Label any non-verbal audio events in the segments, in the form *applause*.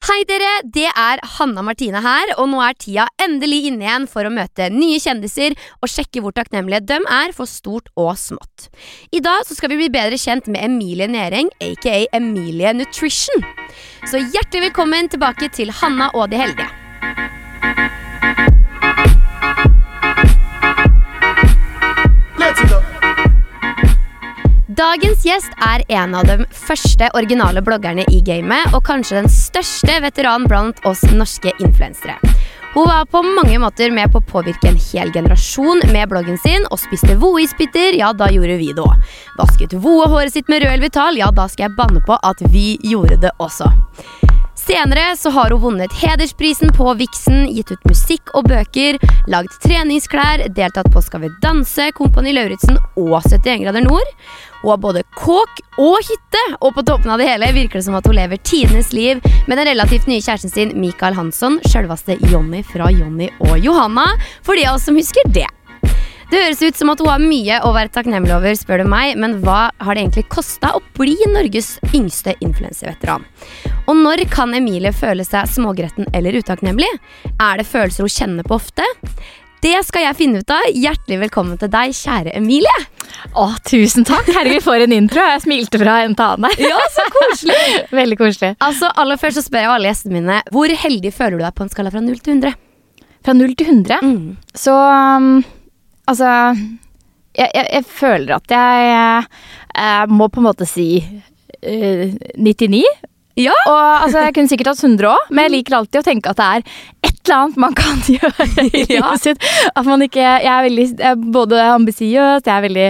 Hei dere, det er Hanna Martine her, og nå er tida endelig inne igjen for å møte nye kjendiser og sjekke hvor takknemlige de er for stort og smått. I dag skal vi bli bedre kjent med Emilie Nering, aka Emilie Nutrition. Så hjertelig velkommen tilbake til Hanna og de heldige. Dagens gjest er en av de første originale bloggerne i gamet, og kanskje den største veteranen blant oss norske influensere. Hun var på mange måter med på å påvirke en hel generasjon med bloggen sin, og spiste Voe-isbiter, ja, da gjorde vi det òg. Vasket Voe håret sitt med Rød Vital, ja, da skal jeg banne på at vi gjorde det også. Senere så har hun vunnet hedersprisen på Vixen, gitt ut musikk og bøker, lagd treningsklær, deltatt på Skal vi danse, Kompani Lauritzen og 71 grader nord. Hun har både kåk og hytte, og på toppen av det hele virker det som at hun lever tidenes liv med den relativt nye kjæresten sin Michael Hansson, sjølveste Jonny fra Jonny og Johanna, for de av oss som husker det. Det høres ut som at hun har mye å være takknemlig over, spør du meg, men hva har det egentlig kosta å bli Norges yngste influenseveteran? Og når kan Emilie føle seg smågretten eller utakknemlig? Er det følelser hun kjenner på ofte? Det skal jeg finne ut av. Hjertelig velkommen til deg, kjære Emilie. Å, tusen takk. Herregud, for en intro. Jeg smilte fra en til annen. Ja, så koselig. *laughs* Veldig koselig. Altså, aller først så spør jeg alle gjestene mine hvor heldig føler du deg på en skala fra 0 til 100? Fra 0 til 100, Mm. så um, Altså jeg, jeg, jeg føler at jeg, jeg, må på en måte si eh, 99. Ja. Og altså, jeg kunne sikkert hatt 100 òg, men jeg liker alltid å tenke at det er et eller annet man kan *laughs* gjøre i *laughs* livet Ja. sitt. At man ikke Jeg er veldig jeg er både ambisiøs, jeg er veldig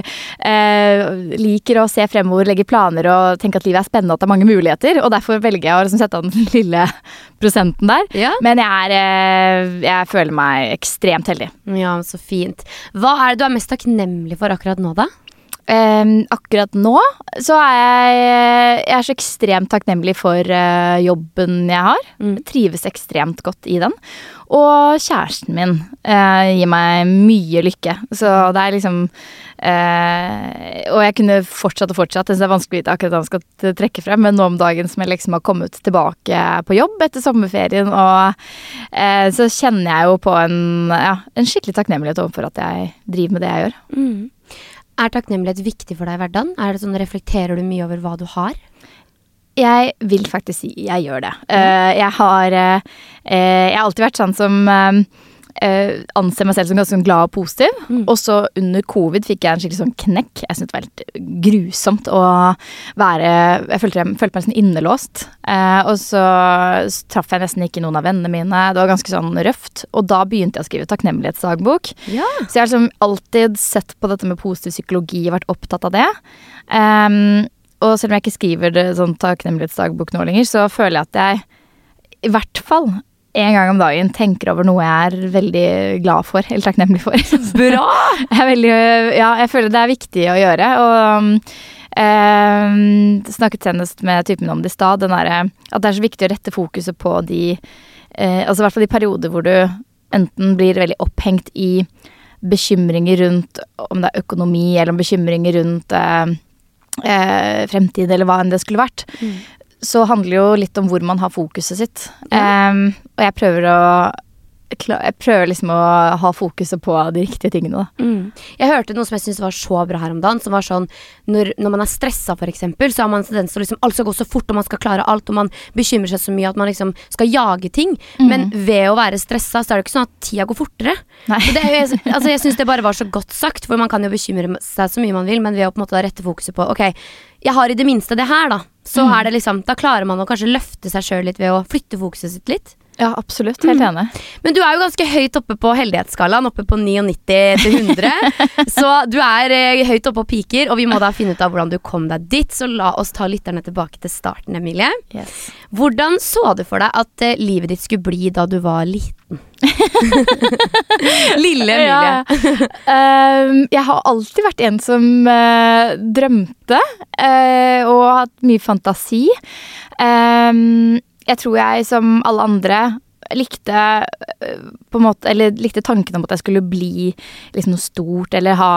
eh, liker å se fremover, legge planer og tenke at livet er spennende, at det er mange muligheter. Og derfor velger jeg å liksom sette av den *laughs* lille prosenten der. Ja. Men jeg er eh, Jeg føler meg ekstremt heldig. Ja, så fint. Hva er det du er mest takknemlig for akkurat nå, da? Ehm, akkurat nå så er jeg, jeg er så ekstremt takknemlig for uh, jobben jeg har. Mm. Jeg trives ekstremt godt i den. Og kjæresten min uh, gir meg mye lykke. Så det er liksom uh, Og jeg kunne fortsatt og fortsatt. Det er vanskelig å vite akkurat hva man skal trekke frem, men nå om dagen som jeg liksom har kommet tilbake på jobb etter sommerferien, og så kjenner jeg jo på en, ja, en skikkelig takknemlighet overfor at jeg driver med det jeg gjør. Mm. Er takknemlighet viktig for deg i hverdagen? Er det sånn, Reflekterer du mye over hva du har? Jeg vil faktisk si jeg gjør det. Eh, jeg har uh, Jeg har alltid vært sånn som eh, eh, anser meg selv som ganske sånn glad og positiv. Mm. Og så under covid fikk jeg en skikkelig sånn knekk. Jeg syntes det var helt grusomt å være Jeg følte, jeg følte meg sånn innelåst. Eh, og så s- traff jeg nesten ikke noen av vennene mine. Det var ganske sånn røft. Og da begynte jeg å skrive takknemlighetsdagbok. Ja. Så jeg har liksom alltid sett på dette med positiv psykologi og vært opptatt av det. Um, og selv om jeg ikke skriver det sånn takknemlighetsdagbok nå lenger, så føler jeg at jeg i hvert fall en gang om dagen tenker over noe jeg er veldig glad for, eller takknemlig for. *laughs* Bra! Jeg er veldig, ja, jeg føler det er viktig å gjøre. Og um, snakket senest med typen om det i stad, at det er så viktig å rette fokuset på de uh, Altså i hvert fall de perioder hvor du enten blir veldig opphengt i bekymringer rundt om det er økonomi, eller om bekymringer rundt uh, uh, fremtid, eller hva enn det skulle vært. Så handler det jo litt om hvor man har fokuset sitt. Em, og jeg prøver å jeg prøver liksom å ha fokuset på de riktige tingene. Mm. Jeg hørte noe som jeg syntes var så bra her om dagen. Som var sånn Når, når man er stressa, eksempel, så har man en tendens til å liksom alt skal gå så fort, og man skal klare alt, og man bekymrer seg så mye at man liksom skal jage ting. Men ved å være stressa, så er det ikke sånn at tida går fortere. Det, jeg, altså, jeg syns det bare var så godt sagt, for man kan jo bekymre seg så mye man vil, men ved å på en måte rette fokuset på Ok, jeg har i det minste det her, da. Så er det liksom Da klarer man å kanskje løfte seg sjøl litt ved å flytte fokuset sitt litt. Ja, absolutt. Helt enig. Men du er jo ganske høyt oppe på heldighetsskalaen, oppe på 99 til 100. *laughs* så du er eh, høyt oppe og piker, og vi må da finne ut av hvordan du kom deg dit. Så la oss ta lytterne tilbake til starten, Emilie. Hvordan så du for deg at eh, livet ditt skulle bli da du var liten? *laughs* Lille Emilie. Ja. Uh, jeg har alltid vært en som uh, drømte uh, og hatt mye fantasi. Ehm, jeg tror jeg, som alle andre, likte eh, på en måte, eller likte tanken om at jeg skulle bli liksom noe stort eller ha,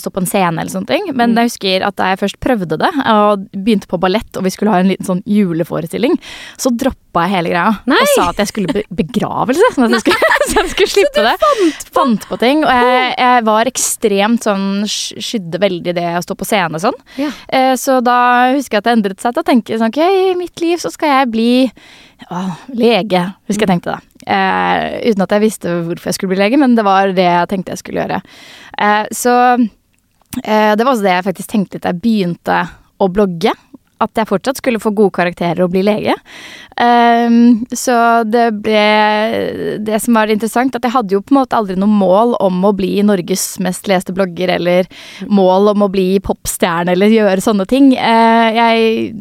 stå på en scene eller sånne ting. Men jeg husker at da jeg først prøvde det og begynte på ballett og vi skulle ha en liten sånn juleforestilling, så droppa jeg hele greia Nei! og sa at jeg skulle be begravelse. Sånn at jeg skulle, *laughs* så jeg skulle slippe det. Fant på ting. Og jeg, jeg var ekstremt sånn Skydde veldig det å stå på scene og sånn. Ja. Eh, så da husker jeg at det endret seg til å tenke sånn Ok, i mitt liv så skal jeg bli å, lege, husker jeg tenkte da. Eh, uten at jeg visste hvorfor jeg skulle bli lege, men det var det jeg tenkte jeg skulle gjøre. Eh, så eh, det var også det jeg faktisk tenkte da jeg begynte å blogge. At jeg fortsatt skulle få gode karakterer og bli lege. Um, så det ble Det som var interessant, at jeg hadde jo på en måte aldri noe mål om å bli Norges mest leste blogger, eller mål om å bli popstjerne eller gjøre sånne ting. Uh, jeg,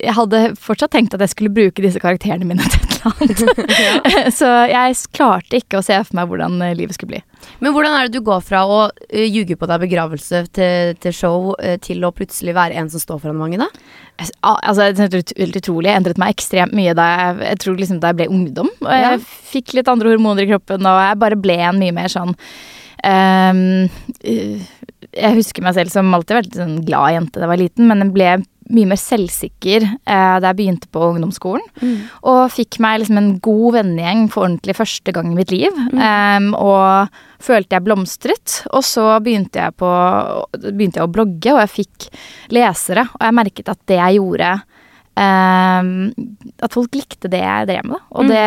jeg hadde fortsatt tenkt at jeg skulle bruke disse karakterene mine til annet. *laughs* *laughs* så jeg klarte ikke å se for meg hvordan eh, livet skulle bli. Men hvordan er det du går fra å eh, ljuge på deg begravelse til, til show, eh, til å plutselig være en som står foran mange, da? Altså, det er helt utrolig. Jeg endret meg ekstremt mye da jeg, jeg tror liksom da jeg ble ungdom. Og jeg fikk litt andre hormoner i kroppen, og jeg bare ble en mye mer sånn uh, Jeg husker meg selv som alltid vært sånn glad jente da jeg var liten, men jeg ble mye mer selvsikker eh, da jeg begynte på ungdomsskolen. Og fikk meg liksom en god vennegjeng for ordentlig første gang i mitt liv. Ehm, og følte jeg blomstret. Og så begynte jeg, på, begynte jeg å blogge, og jeg fikk lesere. Og jeg merket at det jeg gjorde ehm, At folk likte det jeg drev med. Da. Og det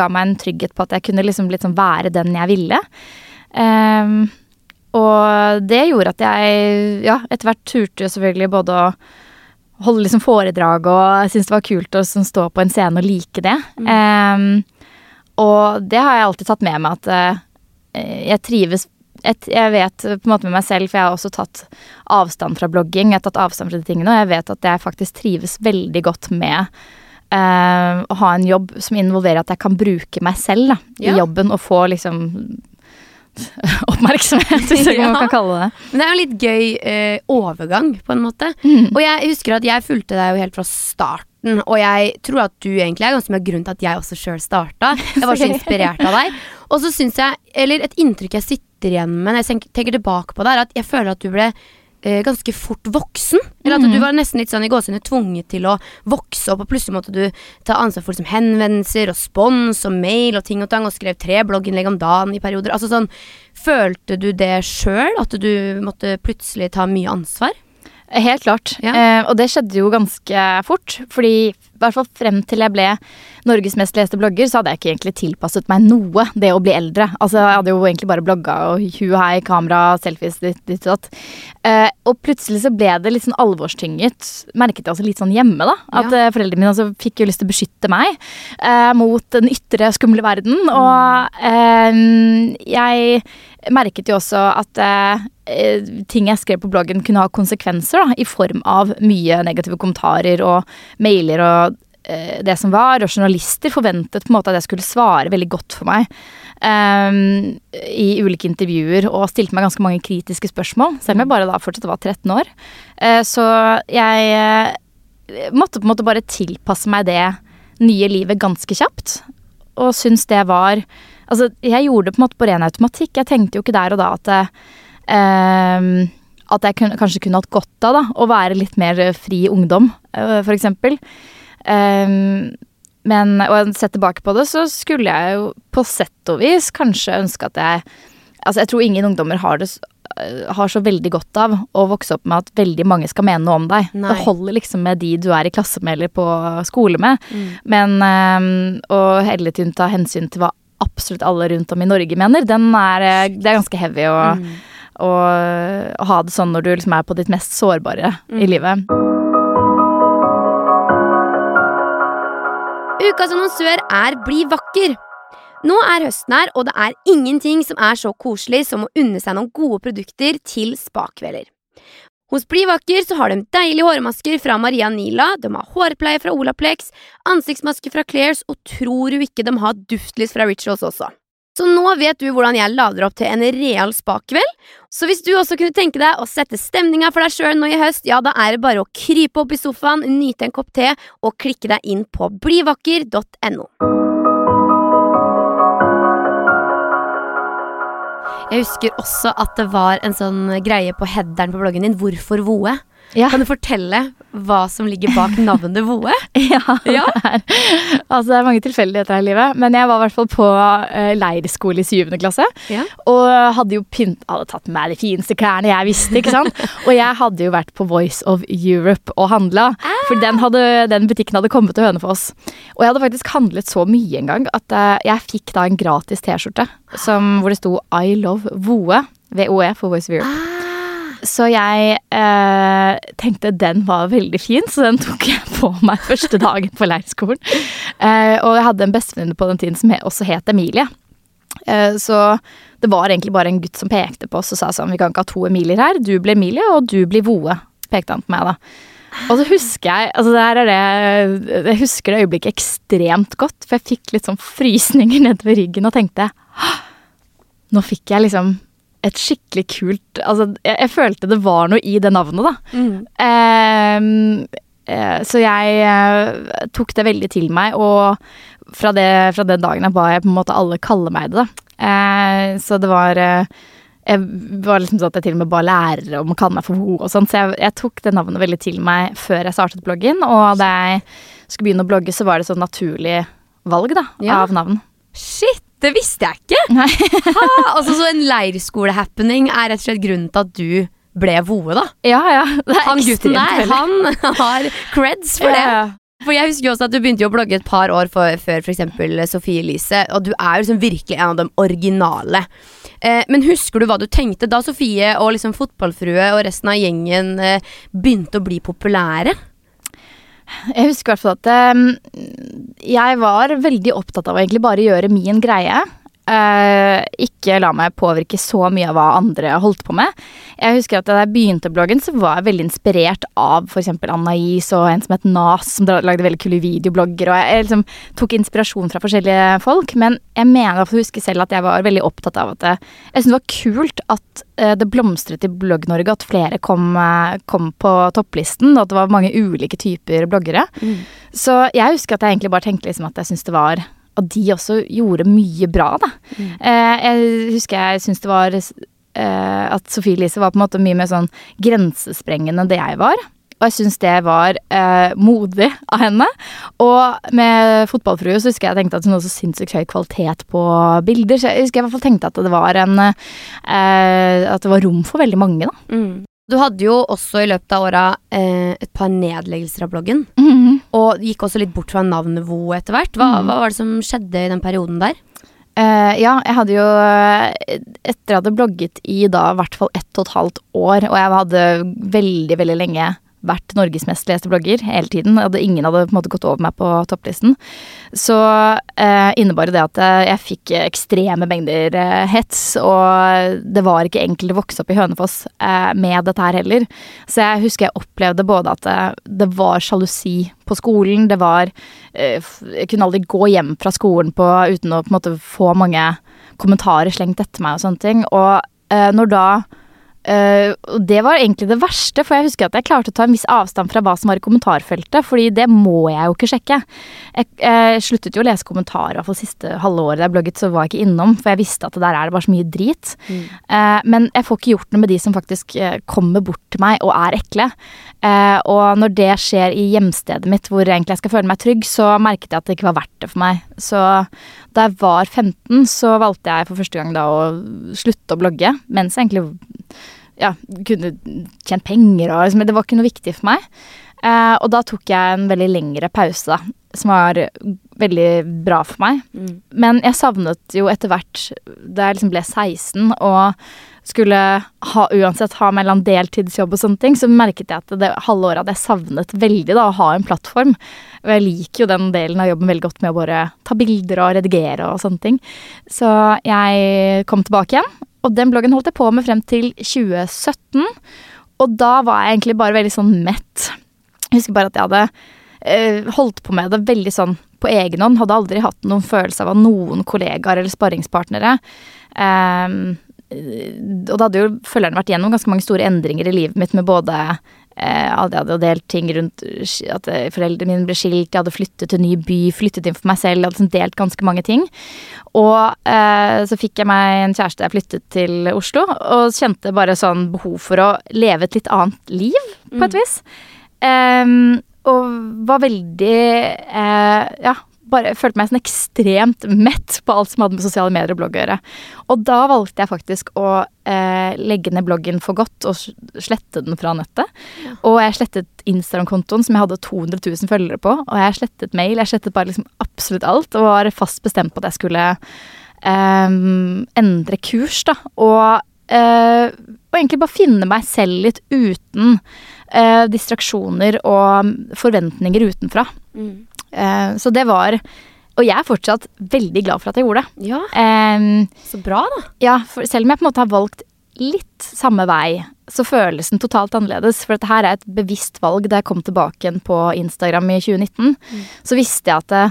ga meg en trygghet på at jeg kunne liksom litt sånn være den jeg ville. Ehm, og det gjorde at jeg ja, etter hvert turte jo selvfølgelig både å holde liksom foredrag og synes det var kult å sånn stå på en scene og like det. Ehm, og det har jeg alltid tatt med meg at uh, jeg trives et, Jeg vet på en måte med meg selv, for jeg har også tatt avstand fra blogging. Jeg har tatt avstand fra de tingene, og jeg vet at jeg faktisk trives veldig godt med uh, å ha en jobb som involverer at jeg kan bruke meg selv da, i Ja. jobben og få liksom *laughs* oppmerksomhet, hvis *laughs* ja. man kan kalle det Men det er jo en litt gøy eh, overgang, på en måte. Og jeg husker at jeg fulgte deg jo helt fra starten, og jeg tror at du egentlig er ganske mye av grunnen til at jeg også sjøl starta. *laughs* Jeg var så inspirert av deg. Og så syns jeg, eller et inntrykk jeg sitter igjen med når jeg tenker tilbake på det, er at jeg føler at du ble eh, ganske fort voksen. Eller at du var nesten litt sånn i gåsehudene tvunget til å vokse opp, og plutselig måtte du ta ansvar for liksom, henvendelser og spons og mail og ting og tang, og skrev tre blogginnlegg om dagen i perioder. Altså sånn, Følte du det sjøl, at du måtte plutselig ta mye ansvar? Helt klart. Ja. Eh, og det skjedde jo ganske fort. Fordi i hvert fall frem til jeg ble Norges mest leste blogger, så hadde jeg ikke egentlig tilpasset meg noe, det å bli eldre. Altså, jeg hadde jo egentlig bare blogga og hu hei, kamera, selfies, ditt, ditt og datt. Eh, og plutselig så ble det litt sånn alvorstynget. Merket jeg også litt sånn hjemme, da. At Ja. eh, foreldrene mine altså fikk jo lyst til å beskytte meg eh, mot den ytre, skumle verden. Og eh, jeg merket jo også at eh, ting jeg skrev på bloggen kunne ha konsekvenser, da, i form av mye negative kommentarer og mailer og eh, det som var. Og journalister forventet på en måte at jeg skulle svare veldig godt for meg eh, i ulike intervjuer, og stilte meg ganske mange kritiske spørsmål, selv om jeg bare da fortsatt var 13 år. Eh, så jeg eh, måtte på en måte bare tilpasse meg det nye livet ganske kjapt, og syns det var Altså, jeg gjorde det på en måte på ren automatikk. Jeg tenkte jo ikke der og da at ehm, at jeg kunne, kanskje kunne hatt godt av da, å være litt mer fri ungdom, for eksempel. Ehm, men og jeg sett tilbake på det, så skulle jeg jo på sett og vis kanskje ønske at jeg Altså, jeg tror ingen ungdommer har det øh, har så veldig godt av å vokse opp med at veldig mange skal mene noe om deg. Nei. Det holder liksom med de du er i klasse med eller på skole med. Mm. Men øh, å hele tiden ta hensyn til hva absolutt alle rundt om i Norge mener, den er, øh, det er ganske heavy å, Mm. Å ha det sånn når du liksom er på ditt mest sårbare i livet. Ukas annonsør er Bli vakker. Nå er høsten her, og det er ingenting som er så koselig som å unne seg noen gode produkter til spakvelder. Hos Bli vakker så har de deilige hårmasker fra Maria Nila, de har hårpleie fra Olaplex, ansiktsmasker fra Clairs, og tror du ikke de har duftlys fra Rituals også. Så nå vet du hvordan jeg lader opp til en real spakveld. Så hvis du også kunne tenke deg å sette stemninga for deg sjøl nå i høst, ja, da er det bare å krype opp i sofaen, nyte en kopp te og klikke deg inn på blivakker.no. Jeg husker også at det var en sånn greie på headeren på bloggen din. Hvorfor Voe? Ja. Kan du fortelle hva som ligger bak navnet *laughs* Voe? Ja, Ja. det er Altså, det er mange tilfeldigheter her i livet. Men jeg var i hvert fall på uh, leirskole i syvende klasse. Ja. Og hadde jo pynt Hadde tatt med de fineste klærne jeg visste, ikke sant. *laughs* og jeg hadde jo vært på Voice of Europe og handla. For den, hadde, den butikken hadde kommet til Hønefoss. Og jeg hadde faktisk handlet så mye en gang at uh, jeg fikk da en gratis T-skjorte hvor det sto I love Voe. VOE for Voice of Europe. Så jeg eh, tenkte den var veldig fin, så den tok jeg på meg første dagen på leirskolen. Eh, og jeg hadde en bestevenninne på den tiden som også het Emilie. Eh, så det var egentlig bare en gutt som pekte på oss og sa sånn Vi kan ikke ha to Emilier her. Du blir Emilie, og du blir Voe. Pekte han på meg, da. Og så husker jeg altså det her er det, Jeg husker det øyeblikket ekstremt godt, for jeg fikk litt sånn frysninger nedover ryggen og tenkte Nå fikk jeg liksom et skikkelig kult Altså, jeg, jeg følte det var noe i det navnet, da. Mm. eh, så jeg eh, tok det veldig til meg, og fra, det, fra den dagen jeg ba jeg på en måte alle kalle meg det. da. Eh, så det var eh, Jeg var liksom sånn at jeg til og med ba lærere om å kalle meg for ho og sånn, så jeg, jeg tok det navnet veldig til meg før jeg startet bloggen, og da jeg skulle begynne å blogge, så var det sånn naturlig valg, da, Ja. av navn. Shit, det visste jeg ikke! *laughs* Ha, altså Så en leirskole-happening er rett og slett grunnen til at du ble Voe, da? Ja, ja. Han gutten der, veldig. han *laughs* har creds for det. Ja, ja. For jeg husker jo også at du begynte jo å blogge et par år for, før f.eks. Sofie Elise, og du er jo liksom virkelig en av de originale. Eh, men husker du hva du tenkte da Sofie og liksom fotballfrue og resten av gjengen eh, begynte å bli populære? Jeg husker i hvert fall at ehm, jeg var veldig opptatt av å egentlig bare gjøre min greie. Eh, ikke la meg påvirke så mye av hva andre holdt på med. Jeg husker at Da jeg begynte bloggen, så var jeg veldig inspirert av f.eks. Anna-Is og en som het Nas, som lagde veldig kule videoblogger. Og jeg, jeg liksom tok inspirasjon fra forskjellige folk, men jeg mener å huske selv at jeg var veldig opptatt av at det, jeg syntes det var kult at eh, det blomstret i Blogg-Norge, at flere kom, eh, kom på topplisten, og at det var mange ulike typer bloggere. Så jeg husker at jeg egentlig bare tenkte liksom at jeg syntes det var At de også gjorde mye bra, da. Eh, jeg husker jeg syns det var eh, At Sofie Elise var på en måte mye mer sånn grensesprengende enn det jeg var. Og jeg syns det var eh, modig av henne. Og med Fotballfrue så husker jeg tenkte at hun hadde så sinnssykt høy kvalitet på bilder. Så jeg husker jeg i hvert fall tenkte at det var en eh, At det var rom for veldig mange, da. Du hadde jo også i løpet av åra eh, et par nedleggelser av bloggen. Og gikk også litt bort fra navnet Vo etter hvert. Hva, mm. hva var det som skjedde i den perioden der? Uh, ja, jeg hadde jo etter Etter jeg hadde blogget i da i hvert fall ett og et halvt år, og jeg hadde veldig, veldig lenge vært Norges mest leste blogger hele tiden. Hadde, ingen hadde på en måte gått over meg på topplisten. Så eh, innebar det at eh, jeg fikk ekstreme mengder eh, hets, og det var ikke enkelt å vokse opp i Hønefoss eh, med dette her heller. Så jeg husker jeg opplevde både at det, det var sjalusi på skolen, det var eh, Jeg kunne aldri gå hjem fra skolen på, uten å på en måte få mange kommentarer slengt etter meg og sånne ting. Og eh, når da eh, og det var egentlig det verste, for jeg husker at jeg klarte å ta en viss avstand fra hva som var i kommentarfeltet, fordi det må jeg jo ikke sjekke. Jeg, jeg sluttet jo å lese kommentarer, i hvert fall siste halve året jeg blogget, så var jeg ikke innom, for jeg visste at det der er det bare så mye drit. Eh, men jeg får ikke gjort noe med de som faktisk eh, kommer bort til meg og er ekle. Uh, og når det skjer i hjemstedet mitt, hvor egentlig jeg skal føle meg trygg, så merket jeg at det ikke var verdt det for meg. Så da jeg var 15, så valgte jeg for første gang da å slutte å blogge, mens jeg egentlig ja, kunne tjent penger og liksom, Det var ikke noe viktig for meg. Eh, og da tok jeg en veldig lengre pause, da, som var veldig bra for meg. Men jeg savnet jo etter hvert, da jeg liksom ble 16 og skulle ha, uansett ha mellom deltidsjobb og sånne ting, så merket jeg at det halve året hadde jeg savnet veldig da, å ha en plattform. Og jeg liker jo den delen av jobben veldig godt med å bare ta bilder og redigere og sånne ting. Så jeg kom tilbake igjen, og den bloggen holdt jeg på med frem til 2017. Og da var jeg egentlig bare veldig sånn mett. Jeg husker bare at jeg hadde uh, holdt på med det veldig sånn på egen hånd. Hadde aldri hatt noen følelse av noen kollegaer eller sparringspartnere. Um, og da hadde jo følgerne vært gjennom ganske mange store endringer i livet mitt med både Jeg hadde delt ting rundt at eh, foreldrene mine ble skilt, jeg hadde flyttet til en ny by, flyttet inn for meg selv, jeg hadde liksom delt ganske mange ting. Og eh, så fikk jeg meg en kjæreste jeg flyttet til Oslo, og kjente bare sånn behov for å leve et litt annet liv, på et vis. Um, og var veldig eh, Ja, bare følte meg sånn ekstremt mett på alt som hadde med sosiale medier og blogg å gjøre. Og da valgte jeg faktisk å eh, legge ned bloggen for godt og slette den fra nettet. Og jeg slettet Instagram-kontoen som jeg hadde 200 000 følgere på. Og jeg slettet mail. Jeg slettet bare liksom absolutt alt og var fast bestemt på at jeg skulle eh, endre kurs, da. Og, eh, og egentlig bare finne meg selv litt uten eh, distraksjoner og forventninger utenfra. Eh, så det var Og jeg er fortsatt veldig glad for at jeg gjorde det. Ja, Ehm, så bra, da. ja, selv om jeg på en måte har valgt litt samme vei, så føles den totalt annerledes. For dette her er et bevisst valg. Da jeg kom tilbake igjen på Instagram i 2019, så visste jeg at det,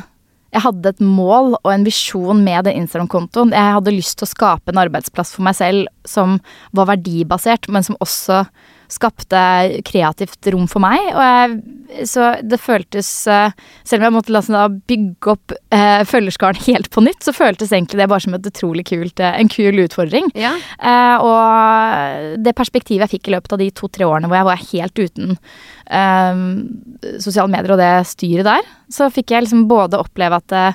jeg hadde et mål og en visjon med den Instagram-kontoen. Jeg hadde lyst til å skape en arbeidsplass for meg selv som var verdibasert, men som også skapte kreativt rom for meg. Og jeg, så det føltes eh, Selv om jeg måtte la sånn bygge opp eh, følgerskaren *laughs* helt på nytt, så føltes egentlig det bare som et utrolig kult, eh, en kul utfordring. Ja. Eh, og det perspektivet jeg fikk i løpet av de to-tre årene hvor jeg var helt uten eh, sosiale medier og det styret der, så fikk jeg liksom både oppleve at det,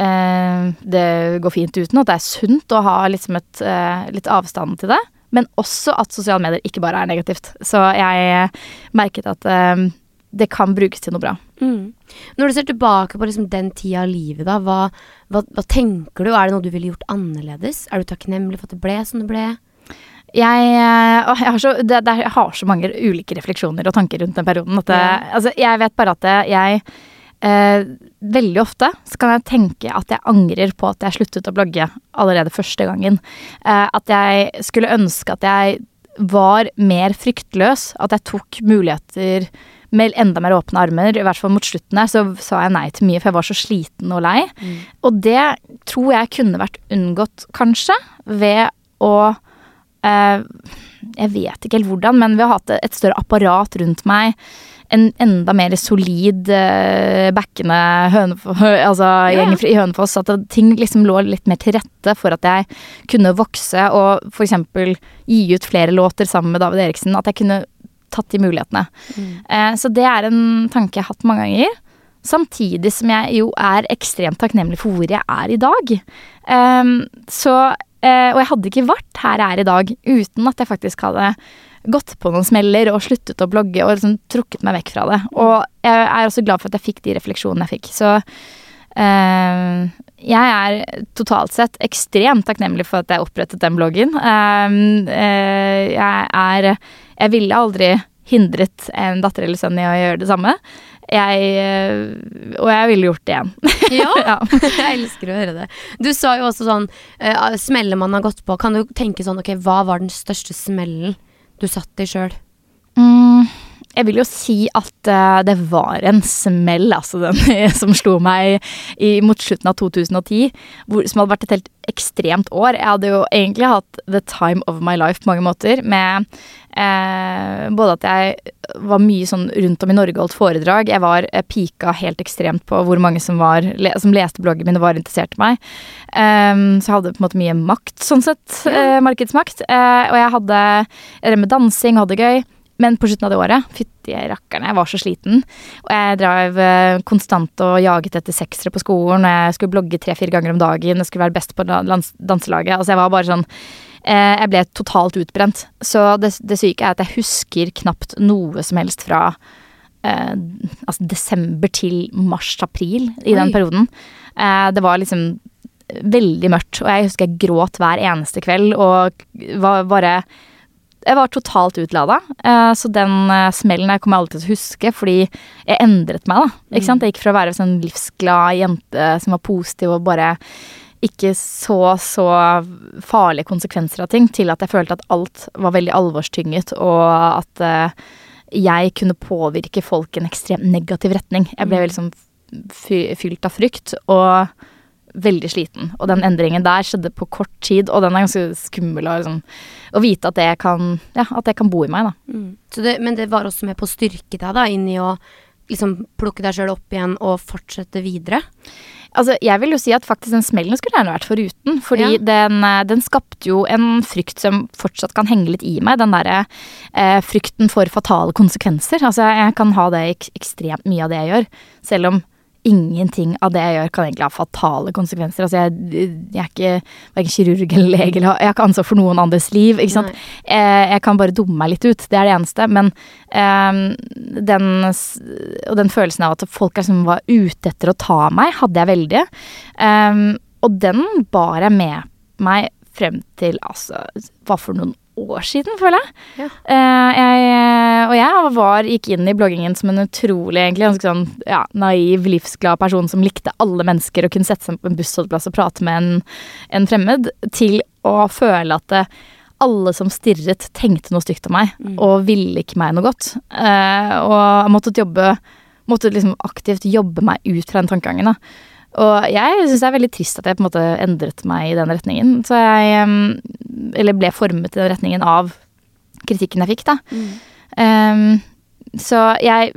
eh, det går fint uten, og at det er sunt å ha liksom et, eh, litt avstand til det. Men også at sosiale medier ikke bare er negativt. Så jeg merket at eh, det kan brukes til noe bra. Mm. Når du ser tilbake på liksom den tida av livet, da, hva, hva, hva tenker du? Er det noe du ville gjort annerledes? Er du takknemlig for at det ble som det ble? Jeg, eh, jeg, har så, det, det, jeg har så mange ulike refleksjoner og tanker rundt den perioden. At det, Ja. altså, jeg vet bare at det, jeg eh, Veldig ofte så kan jeg tenke at jeg angrer på at jeg sluttet å blogge allerede første gangen. Eh, at jeg skulle ønske at jeg var mer fryktløs. At jeg tok muligheter med enda mer åpne armer. I hvert fall mot slutten her så sa jeg nei til mye, for jeg var så sliten og lei. Og det tror jeg kunne vært unngått, kanskje, ved å eh, Jeg vet ikke helt hvordan, men ved å ha et større apparat rundt meg. En enda mer solid, uh, backende Hønefo altså, gjeng i Hønefoss. At ting liksom lå litt mer til rette for at jeg kunne vokse og f.eks. gi ut flere låter sammen med David Eriksen. At jeg kunne tatt de mulighetene. Eh, så det er en tanke jeg har hatt mange ganger. Samtidig som jeg jo er ekstremt takknemlig for hvor jeg er i dag. Um, så, uh, og jeg hadde ikke vært her jeg er i dag uten at jeg faktisk hadde gått på noen smeller og sluttet å blogge og liksom trukket meg vekk fra det. Og jeg er også glad for at jeg fikk de refleksjonene jeg fikk. Så Uh, jeg er totalt sett ekstremt takknemlig for at jeg opprettet den bloggen. Uh, uh, jeg er Jeg ville aldri hindret en datter eller sønn i å gjøre det samme. Jeg, og jeg ville gjort det igjen. *laughs* Ja, Ja. *laughs* jeg elsker å høre det. Du sa jo også sånn Smeller man har gått på. Kan du tenke sånn Ok, hva var den største smellen du satt i sjøl? Mm, jeg vil jo si at uh, det var en smell, altså, den *laughs* som slo meg i, mot slutten av 2010. Hvor, som hadde vært et helt ekstremt år. Jeg hadde jo egentlig hatt the time of my life på mange måter. Med uh, både at jeg var mye sånn rundt om i Norge og holdt foredrag. Jeg var uh, pika helt ekstremt på hvor mange som, var, le, som leste bloggen min og var interessert i meg. Eh, så jeg hadde på en måte mye makt, sånn sett. markedsmakt. og jeg hadde Jeg drev med dansing og hadde det gøy. Men på slutten av det året, fytti rakkerne, jeg var så sliten. Og jeg drev eh, konstant og jaget etter seksere på skolen. Jeg skulle blogge tre-fire ganger om dagen. Jeg skulle være best på danselaget. Altså jeg var bare sånn eh, Jeg ble totalt utbrent. Så det, det syke er at jeg husker knapt noe som helst fra eh, altså desember til mars-april i den perioden. Eh, det var liksom veldig mørkt, og jeg husker jeg gråt hver eneste kveld og var bare jeg var totalt utlada. Uh, så den uh, smellen kommer jeg alltid til å huske, fordi jeg endret meg, da. Ikke sant? Jeg gikk fra å være en sånn livsglad jente som var positiv og bare ikke så så farlige konsekvenser av ting, til at jeg følte at alt var veldig alvorstynget, og at uh, jeg kunne påvirke folk i en ekstremt negativ retning. Jeg ble liksom sånn fylt av frykt. og veldig sliten. Og den endringen der skjedde på kort tid, og den er ganske skummel å, liksom, å vite at det, kan, ja, at det kan bo i meg, da. Mm. Det, men det var også med på å styrke deg, da, inn i å liksom plukke deg sjøl opp igjen og fortsette videre? Altså, jeg vil jo si at faktisk den smellen skulle gjerne vært foruten. Fordi ja. den, eh, den, skapte jo en frykt som fortsatt kan henge litt i meg. Den derre eh, frykten for fatale konsekvenser. Altså, jeg kan ha det ek ekstremt mye av det jeg gjør. Selv om ingenting av det jeg gjør, kan egentlig ha fatale konsekvenser. Altså, jeg, jeg er ikke verken kirurg eller lege, eller jeg har ikke ansvar for noen andres liv. ikke sant? Jeg, jeg, kan bare dumme meg litt ut, det er det eneste. Men um, den Og den følelsen av at folk liksom som var ute etter å ta meg, hadde jeg veldig. Um, og den bar jeg med meg frem til altså Hva for noen år siden, føler jeg. Ja. Uh, jeg og jeg var, gikk inn i bloggingen som en utrolig egentlig, ganske sånn ja, naiv, livsglad person som likte alle mennesker og kunne sette seg på en bussholdeplass og prate med en, en, fremmed, til å føle at det, alle som stirret, tenkte noe stygt om meg mm. og ville ikke meg noe godt. Uh, og jeg jobbe Måtte liksom aktivt jobbe meg ut fra den tankegangen. da. Og jeg syns det er veldig trist at jeg på en måte endret meg i den retningen. Så jeg Eller ble formet i den retningen av kritikken jeg fikk, da. Mm. Um, så jeg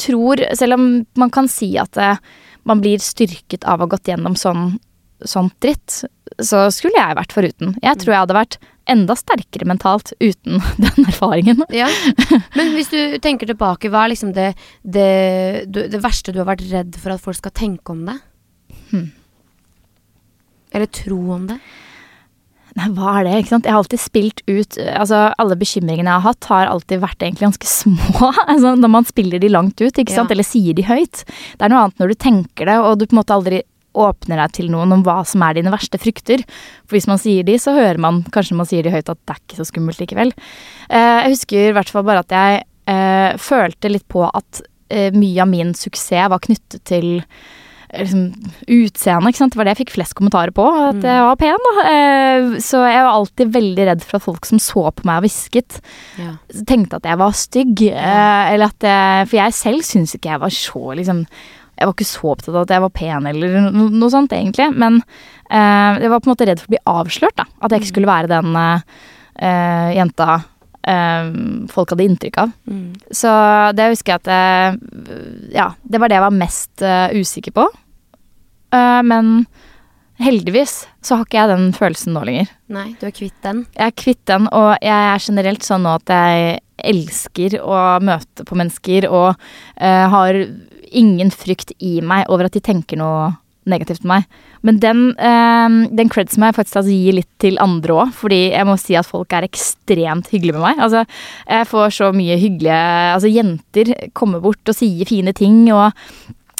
tror, selv om man kan si at uh, man blir styrket av å ha gått gjennom sånn, sånt dritt, så skulle jeg vært foruten. Jeg tror jeg hadde vært enda sterkere mentalt uten *laughs* den erfaringen. Ja. Men hvis du tenker tilbake, hva er liksom det, det, det verste du har vært redd for at folk skal tenke om deg? Hmm. Eller tro om det? Nei, hva er det? ikke sant? Jeg har alltid spilt ut Altså, alle bekymringene jeg har hatt, har alltid vært egentlig ganske *laughs* små. altså, når man spiller de langt ut, ikke sant? Ja. Eller sier de høyt. Det er noe annet når du tenker det, og du på en måte aldri åpner deg til noen om hva som er dine verste frykter. For hvis man sier de, så hører man kanskje man sier de høyt at det er ikke så skummelt likevel. Uh, jeg husker i hvert fall bare at jeg uh, følte litt på at uh, mye av min suksess var knyttet til liksom, utseende, ikke sant. Det var det jeg fikk flest kommentarer på, at mm. jeg var pen, da. Eh, så jeg var alltid veldig redd for at folk som så på meg og hvisket, ja. tenkte at jeg var stygg. Ja. Eh, eller at jeg For jeg selv syns ikke jeg var så liksom jeg var ikke så opptatt av at jeg var pen eller no, noe sånt, egentlig. Men uh, jeg var på en måte redd for å bli avslørt, da. At jeg ikke mm. skulle være den uh, jenta uh, folk hadde inntrykk av. Mm. Så det husker jeg at Ja, det var det jeg var mest usikker på. Uh, men heldigvis så har ikke jeg den følelsen nå lenger. Nei, du er kvitt den? Jeg er kvitt den, og jeg er generelt sånn nå at jeg elsker å møte på mennesker og uh, har ingen frykt i meg over at de tenker noe negativt om meg. Men den, uh, den creds må jeg faktisk altså gi litt til andre òg, fordi jeg må si at folk er ekstremt hyggelige med meg. Altså, jeg får så mye hyggelige Altså, jenter kommer bort og sier fine ting, og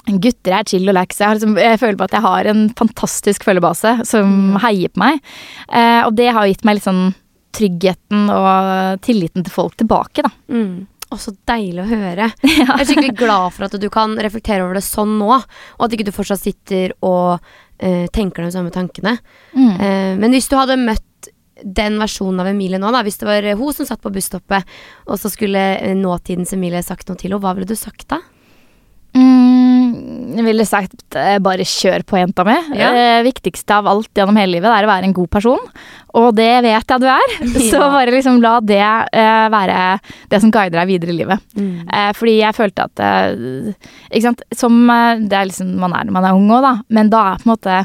Gutter er chill og lax. Jeg, liksom, jeg, føler på at jeg har en fantastisk følgebase som heier på meg. Eh, og det har gitt meg litt sånn tryggheten og tilliten til folk tilbake, da. Mm. Å, så deilig å høre. *laughs* Jeg er skikkelig glad for at du kan reflektere over det sånn nå, og at ikke du fortsatt sitter og uh, tenker de samme tankene. Mm. Uh, men hvis du hadde møtt den versjonen av Emilie nå, da. Hvis det var hun som satt på busstoppet, og så skulle eh, nåtidens Emilie sagt noe til henne, hva ville du sagt da? Mm, jeg ville sagt eh, bare kjør på, jenta mi. Ja. Det viktigste av alt gjennom hele livet er å være en god person, og det vet jeg du er. *laughs* *laughs* Så bare liksom la det uh, være det som guider deg videre i livet. Mm. Uh, fordi jeg følte at uh, Ikke sant, som eh, Det er liksom man er når man er ung òg, da, men da er på en måte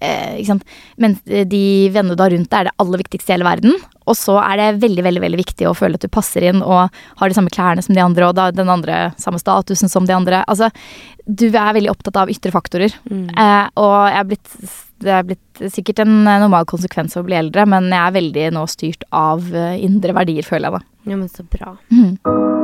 eh? Men de vennene du har rundt deg, er det aller viktigste i hele verden. Og så er det veldig veldig, veldig viktig å føle at du passer inn og har de samme klærne som de andre, og da den andre samme statusen som de andre. Altså, du er veldig opptatt av ytre faktorer. Mm. Eh, og jeg er blitt, det er blitt sikkert en eh, normal konsekvens av å bli eldre, men jeg er veldig nå styrt av eh, indre verdier, føler jeg da. Ja, men så bra. Mhm.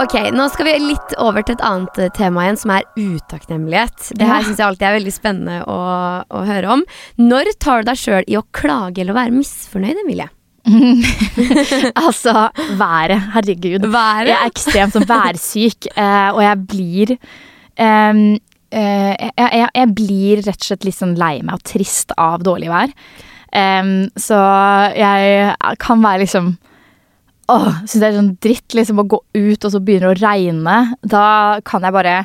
Ok, nå skal vi litt over til et annet eh, tema igjen, som er utakknemlighet. Det her syns jeg alltid er veldig spennende å, å høre om. Når tar du deg sjøl i å klage eller være misfornøyd, Emilie? *laughs* altså, været. Herregud. Været? Jeg er ekstremt sånn værsyk, eh, og jeg blir um, eh, jeg, jeg, jeg blir rett og slett litt sånn lei meg og trist av dårlig vær. Um, så jeg kan være liksom Åh, syns det er sånn dritt liksom å gå ut, og så begynner det å regne. Da kan jeg bare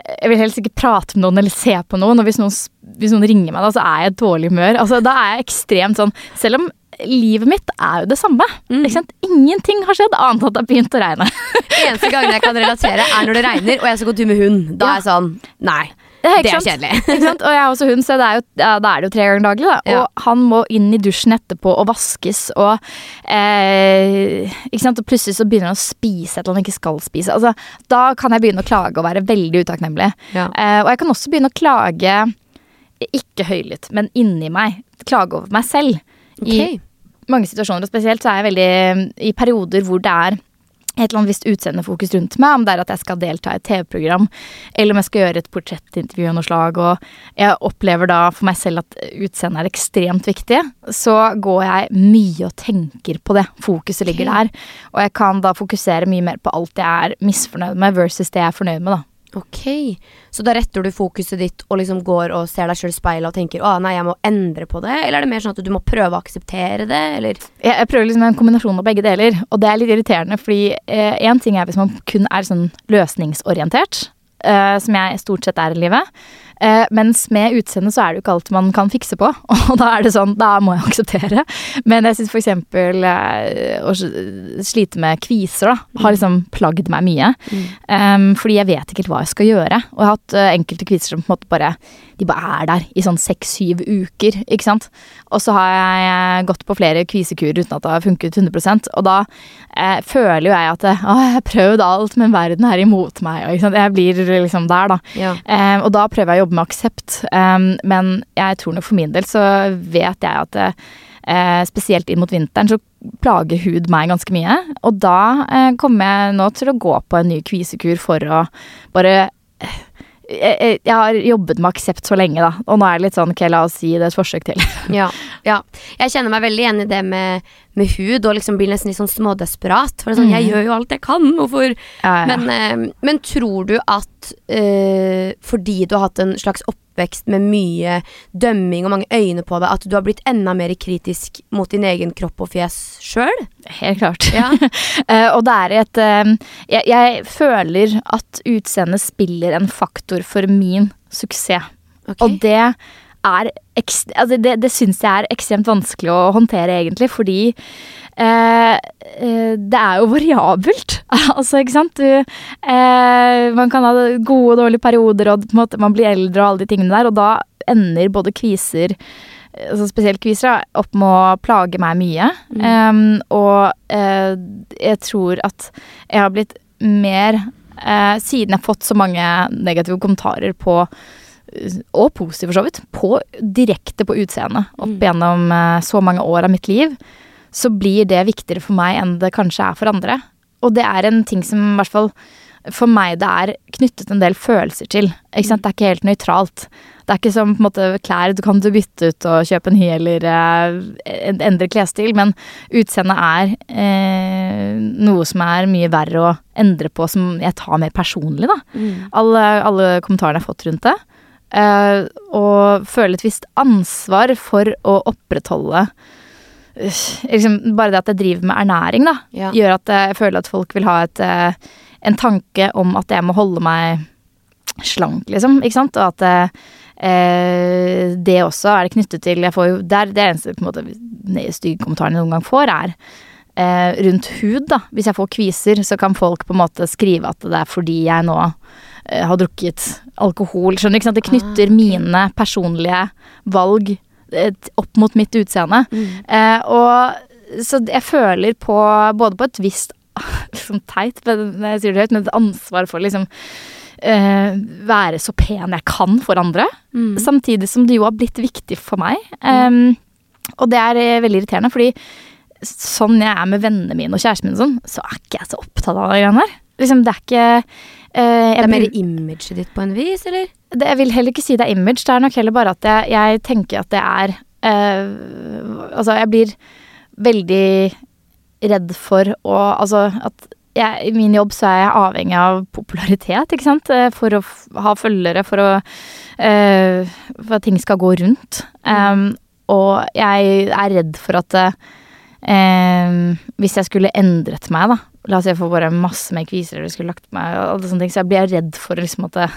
Jeg vil helst ikke prate med noen eller se på noen. Og hvis noen, hvis noen ringer meg, da, så er jeg i dårlig humør. Altså, da er jeg ekstremt sånn Selv om livet mitt er jo det samme. Mm. Ingenting har skjedd annet enn at det har begynt å regne. *laughs* Eneste gangen jeg kan relatere, er når det regner og jeg skal gå tur med hund. Da Ja. er jeg sånn Nei, Det er, det er kjedelig. *laughs* Og jeg er også hund, så det er jo, ja, da er det jo tre ganger daglig. Da. Ja. Og han må inn i dusjen etterpå og vaskes, og eh, ikke sant? Og plutselig så begynner han å spise et eller annet han ikke skal spise. Altså, da kan jeg begynne å klage og være veldig utakknemlig. Ja. Eh, og jeg kan også begynne å klage, ikke høylytt, men inni meg. Klage over meg selv. I mange situasjoner, og spesielt så er jeg veldig i perioder hvor det er et eller annet visst utseendefokus rundt meg, om det er at jeg skal delta i et TV-program, eller om jeg skal gjøre et portrettintervju av noe slag, og jeg opplever da for meg selv at utseendet er ekstremt viktig, så går jeg mye og tenker på det. Fokuset ligger der. Og jeg kan da fokusere mye mer på alt jeg er misfornøyd med, versus det jeg er fornøyd med, da. Ok, Så da retter du fokuset ditt og liksom går og ser deg sjøl i speilet og tenker å nei, jeg må endre på det? Eller er det mer sånn at du må prøve å akseptere det, eller? Jeg, jeg prøver liksom en kombinasjon av begge deler, og det er litt irriterende, fordi én ting er hvis man kun er sånn løsningsorientert, eh, som jeg stort sett er i livet. Eh, mens med utseende så er det jo ikke alt man kan fikse på, *laughs* og da er det sånn, da må jeg akseptere. Men jeg syns eksempel eh, å slite med kviser, da, har liksom plagd meg mye. Em, fordi jeg vet ikke helt hva jeg skal gjøre. Og jeg har hatt eh, enkelte kviser som på en måte bare De bare er der i sånn seks-syv uker, ikke sant. Og så har jeg gått på flere kvisekurer uten at det har funket 100 Og da eh, føler jo jeg at eh, å, jeg har prøvd alt, men verden er imot meg. Og? Jeg blir liksom der, da. Ja. Eh, og da prøver jeg å jobbe med aksept. Um, men jeg tror nok for min del så vet jeg at det, eh, spesielt inn mot vinteren så plager hud meg ganske mye. Og da eh, kommer jeg nå til å gå på en ny kvisekur for å bare eh, jeg, jeg har jobbet med aksept så lenge, da. Og nå er det litt sånn ok, la oss gi det et forsøk til. *laughs* Ja, ja. Jeg kjenner meg veldig igjen i det med, med hud, og liksom blir nesten litt sånn smådesperat. For det er sånn, jeg gjør jo alt jeg kan, hvorfor Ja, ja. Men, eh, men tror du at eh, fordi du har hatt en slags oppvekst med mye dømming og mange øyne på deg, at du har blitt enda mer kritisk mot din egen kropp og fjes sjøl? Helt klart. Ja. uh, *laughs* og det er et uh, jeg, jeg føler at utseendet spiller en faktor for min suksess. Okay. Og det er altså det, det syns jeg er ekstremt vanskelig å håndtere, egentlig, fordi det er jo variabelt. *laughs* altså, ikke sant. Du, eh, man kan ha gode og dårlige perioder, og måte man blir eldre og alle de tingene der, og da ender både kviser altså spesielt kviser, opp med å plage meg mye. Um, og uh, jeg tror at jeg har blitt mer uh, Siden jeg har fått så mange negative kommentarer på og positive, for så vidt, på, direkte på utseendet opp gjennom uh, så mange år av mitt liv, så blir det viktigere for meg enn det kanskje er for andre. Og det er en ting som i hvert fall for meg det er knyttet en del følelser til. Ikke sant? Det er ikke helt nøytralt. Det er ikke som på en måte klær du kan du bytte ut og kjøpe en ny eller eh, en- endre klesstil, men utseendet er eh, noe som er mye verre å endre på, som jeg tar mer personlig, da. Alle, alle kommentarene jeg har fått rundt det. eh, og føle et visst ansvar for å opprettholde liksom Bare det at jeg driver med ernæring, da, Ja. gjør at jeg føler at folk vil ha et, eh, en tanke om at jeg må holde meg slank, liksom. Ikke sant? Og at eh, det også er det knyttet til Jeg får jo Det er det eneste på en måte stygge kommentaren jeg noen gang får, er eh, rundt hud, da. Hvis jeg får kviser, så kan folk på en måte skrive at det er fordi jeg nå eh, har drukket alkohol. Skjønner du? ikke sant? Det knytter mine personlige valg eh, opp mot mitt utseende. Eh, og så jeg føler på både på et visst *laughs* liksom teit, men jeg sier det høyt, men et ansvar for liksom eh, være så pen jeg kan for andre. Samtidig som det jo har blitt viktig for meg. Um, og det er eh, veldig irriterende, fordi sånn jeg er med vennene mine og kjæresten min sånn, så er ikke jeg så opptatt av de greiene der. Liksom, det er ikke eh, Det er mer imaget ditt på en vis, eller? det, jeg vil heller ikke si det er image, det er nok heller bare at jeg, jeg tenker at det er eh, Altså, jeg blir veldig redd for å Altså at jeg, i min jobb så er jeg avhengig av popularitet, ikke sant. Eh, For å ha følgere, for å eh, For at ting skal gå rundt. Um, og jeg er redd for at eh, hvis jeg skulle endret meg, da La oss si jeg får bare masse mer kviser eller skulle lagt meg og alle sånne ting, så jeg blir redd for liksom at, det,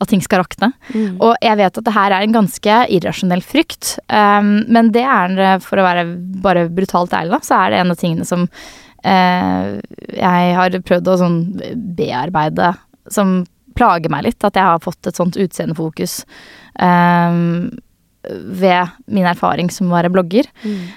at ting skal rakne. Og jeg vet at det her er en ganske irrasjonell frykt, um, men det er for å være bare brutalt ærlig, da, så er det en av tingene som uh, jeg har prøvd å sånn bearbeide, som plager meg litt, at jeg har fått et sånt utseendefokus um, ved min erfaring som å være blogger.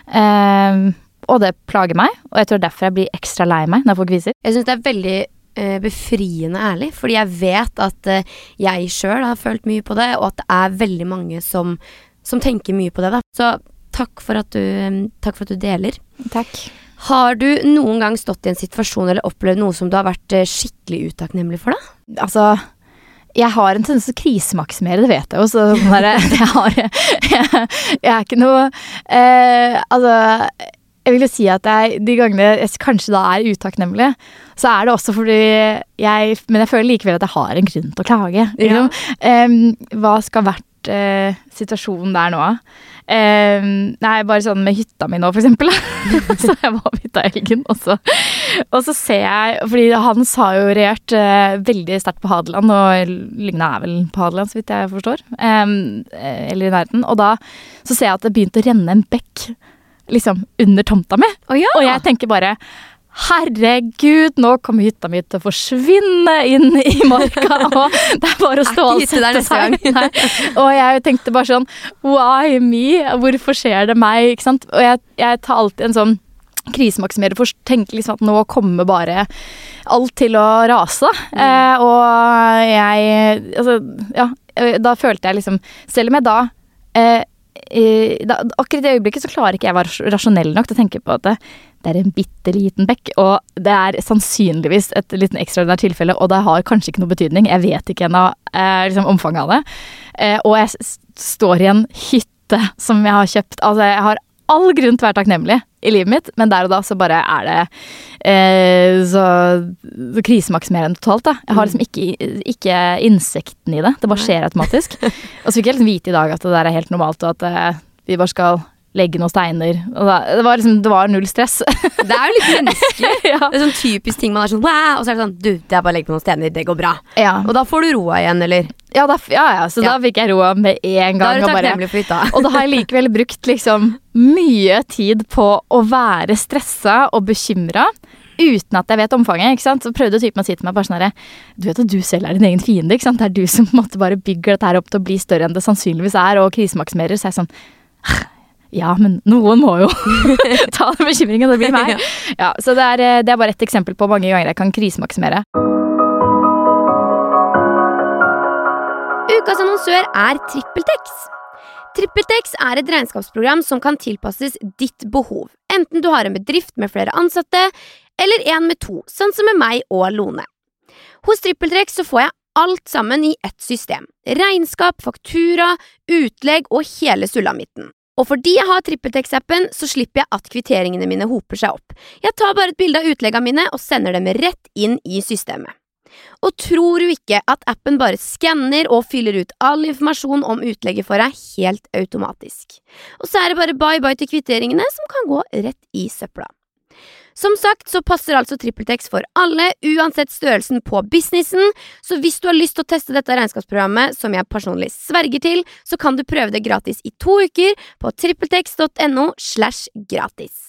Um, og det plager meg, og jeg tror derfor jeg blir ekstra lei meg når folk viser. Jeg syns det er veldig eh, befriende ærlig, fordi jeg vet at eh, jeg sjøl har følt mye på det, og at det er veldig mange som, som tenker mye på det. Da. Så takk for, at du, takk for at du deler. Takk. Har du noen gang stått i en situasjon eller opplevd noe som du har vært eh, skikkelig utakknemlig for, da? Altså jeg har en tendens til å krisemaksimere, det vet jeg jo. Så sånn *laughs* der, jeg, har, jeg, jeg er ikke noe eh, Altså, jeg vil jo si at jeg, de gangene jeg kanskje da er utakknemlig, så er det også fordi jeg Men jeg føler likevel at jeg har en grunn til å klage. Ja. Um, hva skal vært uh, situasjonen der nå? Um, nei, bare sånn med hytta mi nå, for eksempel. *laughs* så jeg var på hytta i helgen, og så, og så ser jeg Fordi Hans har jo regjert uh, veldig sterkt på Hadeland, og Lygna er vel på Hadeland, så vidt jeg forstår. Eh, eller i nærheten. Og da så ser jeg at det begynte å renne en bekk liksom under tomta mi. Oh, ja! Og jeg tenker bare Herregud, nå kommer hytta mi til å forsvinne inn i marka, og *laughs* det er bare å stå og sette seg. Nei. Og jeg tenkte bare sånn Why me? Hvorfor skjer det meg? Ikke sant? Og jeg, jeg tar alltid en sånn krisemaksimerer for å tenke liksom at nå kommer bare alt til å rase. Eh, og jeg Altså, ja. eh, Da følte jeg liksom Selv om jeg da eh, eh, da, akkurat i det øyeblikket så klarer ikke jeg å være rasjonell nok til å tenke på at det, det er en bitte liten bekk, og det er sannsynligvis et liten ekstraordinært tilfelle, og det har kanskje ikke noe betydning. Jeg vet ikke ennå eh, liksom omfanget av det. Eh, og jeg står i en hytte som jeg har kjøpt. Altså, jeg har all grunn til å være takknemlig i livet mitt, men der og da så bare er det eh, så, så krisemaksimerende totalt, da. Jeg har liksom ikke, ikke innsikten i det. Det bare skjer automatisk. Og så fikk jeg liksom vite i dag at det der er helt normalt, og at eh, vi bare skal legge noen steiner. Og da, det, var liksom, det var null stress. Det er jo litt menneskelig. *laughs* ja. Det er sånn typisk ting man er sånn wow, og så er det sånn du, det er bare å legge på noen stener, det går bra. Ja, Og da får du roa igjen, eller? ja, da, ja, ja så da fikk jeg roa med en Da gang. er du takknemlig for hytta. Og da har jeg likevel brukt liksom mye tid på å være stressa og bekymra. Uten at jeg vet omfanget. ikke sant? Så prøvde typen å si til meg bare sånn herre Du vet at du selv er din egen fiende. ikke sant? Det er du som på en måte bare bygger dette her opp til å bli større enn det sannsynligvis er, og krisemaksimerer. Så jeg er sånn Ja, men noen må jo *laughs* ta den bekymringen. Det blir meg. Ja, Så det er, eh, det er bare ett eksempel på mange ganger jeg kan krisemaksimere. Ukas annonsør er TrippelTex. TrippelTex er et regnskapsprogram som kan tilpasses ditt behov, enten du har en bedrift med flere ansatte, eller en med to, sånn som med meg og Lone. Hos TrippelTex så får jeg alt sammen i ett system. Regnskap, faktura, utlegg og hele sulamitten. Og fordi jeg har TrippelTex-appen, så slipper jeg at kvitteringene mine hoper seg opp. Jeg tar bare et bilde av utleggene mine og sender dem rett inn i systemet. Og tror du ikke at appen bare skanner og fyller ut all informasjon om utlegget for deg helt automatisk? Og så er det bare bye bye til kvitteringene, som kan gå rett i søpla. Som sagt så passer altså TrippelTex for alle, uansett størrelsen på businessen, så hvis du har lyst til å teste dette regnskapsprogrammet, som jeg personlig sverger til, så kan du prøve det gratis i to uker på trippeltex.no slash gratis.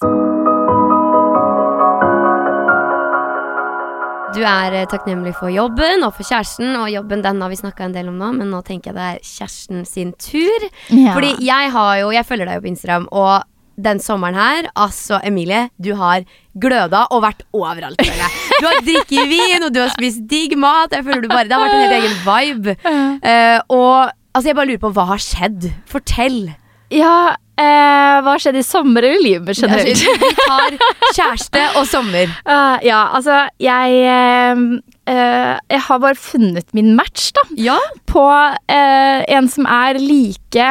Du er eh, takknemlig for jobben og for kjæresten, og jobben den har vi snakka en del om nå, men nå tenker jeg det er kjæresten sin tur. Ja. Fordi jeg har jo, jeg følger deg jo på Instagram, og den sommeren her, altså Emilie, du har gløda og vært overalt. Du har drikket vin, og du har spist digg mat. Jeg føler du bare, Det har vært en helt egen vibe. Uh, og altså, jeg bare lurer på hva har skjedd? Fortell. Ja, eh, hva skjedde i sommer eller i livet generelt? Vi tar kjæreste og sommer. Uh, *laughs* ja, altså, jeg uh, Jeg har bare funnet min match, da. Ja. På uh, en som er like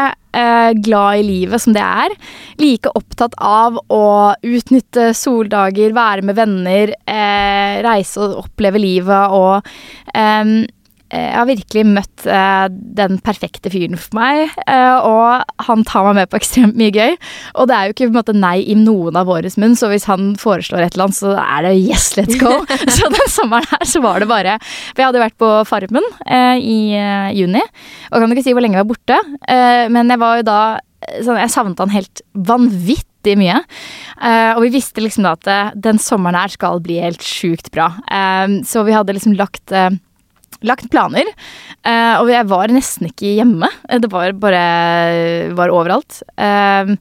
glad i livet som det er. Like opptatt av å utnytte soldager, være med venner, eh, reise og oppleve livet og eh, jeg har virkelig møtt eh, den perfekte fyren for meg, eh, og han tar meg med på ekstremt mye gøy. Og det er jo ikke måte nei i noen av våres munn, så hvis han foreslår et eller annet, så er det yes, let's go. *laughs* *laughs* så den sommeren her så var det bare For jeg hadde vært på Farmen eh, i eh, juni, og kan ikke si hvor lenge jeg var borte, eh, men jeg var jo da sånn, Jeg savnet han helt vanvittig mye. Uh, og vi visste liksom da at uh, den sommeren her skal bli helt sjukt bra. Uh, så vi hadde liksom lagt eh, lagt planer, eh, og jeg var nesten ikke hjemme. Eh, Det var bare var overalt. Eh,